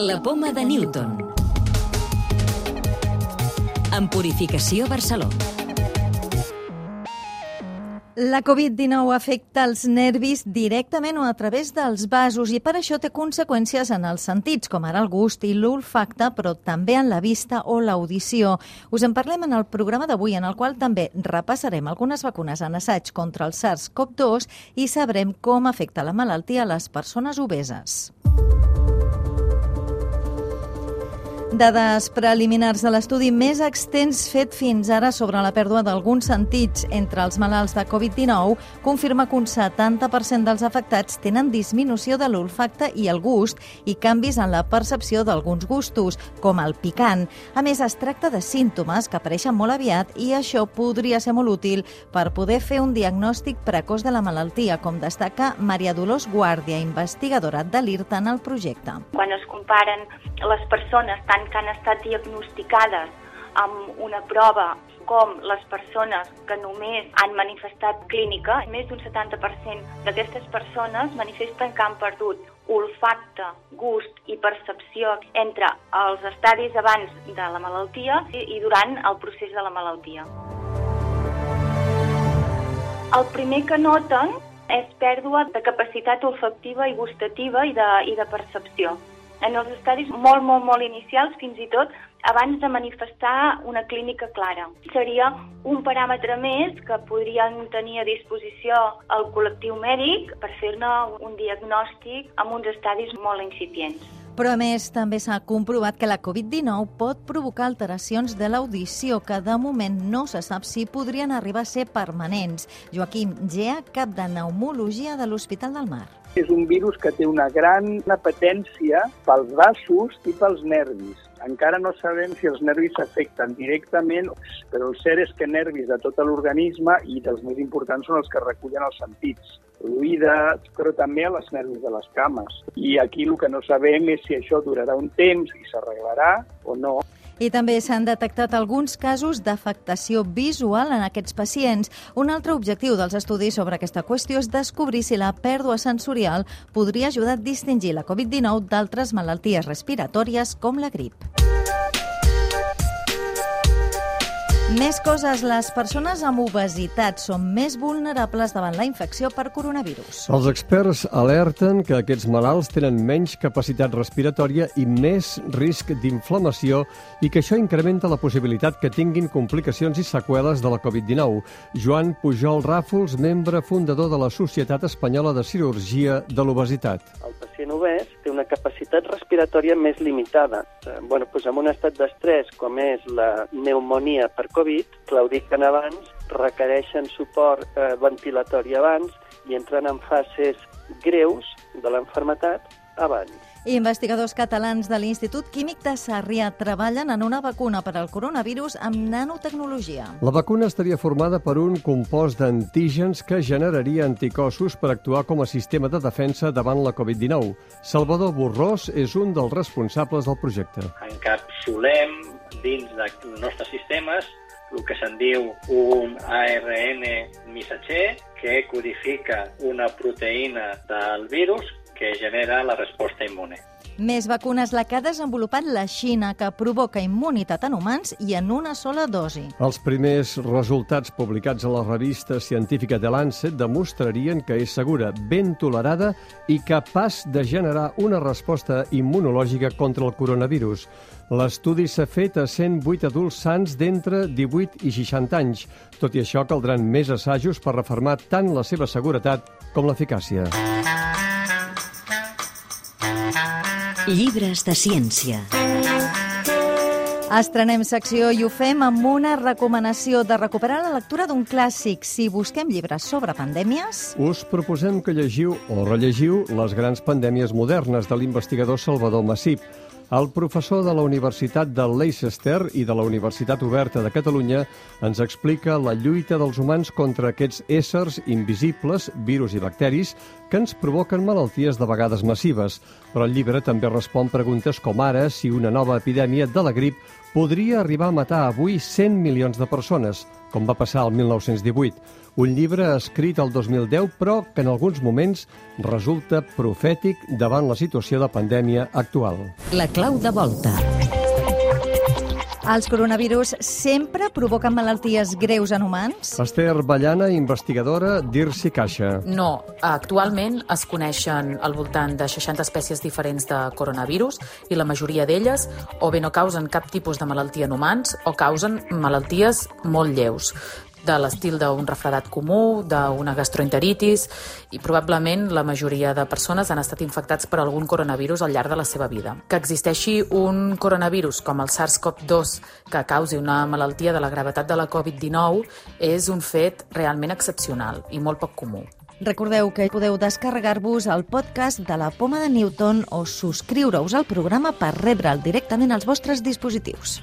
La poma de Newton. En Purificació Barcelona. La Covid-19 afecta els nervis directament o a través dels vasos i per això té conseqüències en els sentits, com ara el gust i l'olfacte, però també en la vista o l'audició. Us en parlem en el programa d'avui, en el qual també repassarem algunes vacunes en assaig contra el SARS-CoV-2 i sabrem com afecta la malaltia a les persones obeses. Dades preliminars de l'estudi més extens fet fins ara sobre la pèrdua d'alguns sentits entre els malalts de Covid-19 confirma que un 70% dels afectats tenen disminució de l'olfacte i el gust i canvis en la percepció d'alguns gustos, com el picant. A més, es tracta de símptomes que apareixen molt aviat i això podria ser molt útil per poder fer un diagnòstic precoç de la malaltia, com destaca Maria Dolors Guàrdia, investigadora de l'IRTA en el projecte. Quan es comparen les persones tant que han estat diagnosticades amb una prova com les persones que només han manifestat clínica, més d'un 70% d'aquestes persones manifesten que han perdut olfacte, gust i percepció entre els estadis abans de la malaltia i durant el procés de la malaltia. El primer que noten és pèrdua de capacitat olfactiva i gustativa i de, i de percepció en els estadis molt, molt, molt inicials, fins i tot abans de manifestar una clínica clara. Seria un paràmetre més que podrien tenir a disposició el col·lectiu mèdic per fer-ne un diagnòstic amb uns estadis molt incipients. Però, a més, també s'ha comprovat que la Covid-19 pot provocar alteracions de l'audició que, de moment, no se sap si podrien arribar a ser permanents. Joaquim Gea, cap de pneumologia de l'Hospital del Mar. És un virus que té una gran apetència pels vasos i pels nervis. Encara no sabem si els nervis s'afecten directament, però el cert és que nervis de tot l'organisme i dels més importants són els que recullen els sentits, l'oïda, però també les nervis de les cames. I aquí el que no sabem és si això durarà un temps i s'arreglarà o no. I també s'han detectat alguns casos d'afectació visual en aquests pacients. Un altre objectiu dels estudis sobre aquesta qüestió és descobrir si la pèrdua sensorial podria ajudar a distingir la Covid-19 d'altres malalties respiratòries com la grip. Més coses. Les persones amb obesitat són més vulnerables davant la infecció per coronavirus. Els experts alerten que aquests malalts tenen menys capacitat respiratòria i més risc d'inflamació i que això incrementa la possibilitat que tinguin complicacions i seqüeles de la Covid-19. Joan Pujol Ràfols, membre fundador de la Societat Espanyola de Cirurgia de l'Obesitat. El pacient obès una capacitat respiratòria més limitada. Eh, bueno, doncs en un estat d'estrès, com és la pneumonia per Covid, claudiquen abans, requereixen suport eh, ventilatori abans i entren en fases greus de l'enfermetat abans. Investigadors catalans de l'Institut Químic de Sarrià treballen en una vacuna per al coronavirus amb nanotecnologia. La vacuna estaria formada per un compost d'antígens que generaria anticossos per actuar com a sistema de defensa davant la Covid-19. Salvador Borrós és un dels responsables del projecte. Encapsulem dins dels nostres sistemes el que se'n diu un ARN missatger que codifica una proteïna del virus que genera la resposta immune. Més vacunes la que ha desenvolupat la Xina, que provoca immunitat en humans i en una sola dosi. Els primers resultats publicats a la revista científica The Lancet demostrarien que és segura, ben tolerada i capaç de generar una resposta immunològica contra el coronavirus. L'estudi s'ha fet a 108 adults sants d'entre 18 i 60 anys. Tot i això, caldran més assajos per reformar tant la seva seguretat com l'eficàcia. Llibres de ciència. Estrenem secció i ho fem amb una recomanació de recuperar la lectura d'un clàssic. Si busquem llibres sobre pandèmies... Us proposem que llegiu o rellegiu les grans pandèmies modernes de l'investigador Salvador Massip. El professor de la Universitat de Leicester i de la Universitat Oberta de Catalunya ens explica la lluita dels humans contra aquests éssers invisibles, virus i bacteris, que ens provoquen malalties de vegades massives. Però el llibre també respon preguntes com ara si una nova epidèmia de la grip podria arribar a matar avui 100 milions de persones, com va passar al 1918. Un llibre escrit el 2010, però que en alguns moments resulta profètic davant la situació de pandèmia actual. La clau de volta. Els coronavirus sempre provoquen malalties greus en humans? Esther Ballana, investigadora d'IRSI Caixa. No, actualment es coneixen al voltant de 60 espècies diferents de coronavirus i la majoria d'elles o bé no causen cap tipus de malaltia en humans o causen malalties molt lleus de l'estil d'un refredat comú, d'una gastroenteritis i probablement la majoria de persones han estat infectats per algun coronavirus al llarg de la seva vida. Que existeixi un coronavirus com el SARS-CoV-2 que causi una malaltia de la gravetat de la Covid-19 és un fet realment excepcional i molt poc comú. Recordeu que podeu descarregar-vos el podcast de la Poma de Newton o subscriure-us al programa per rebre'l directament als vostres dispositius.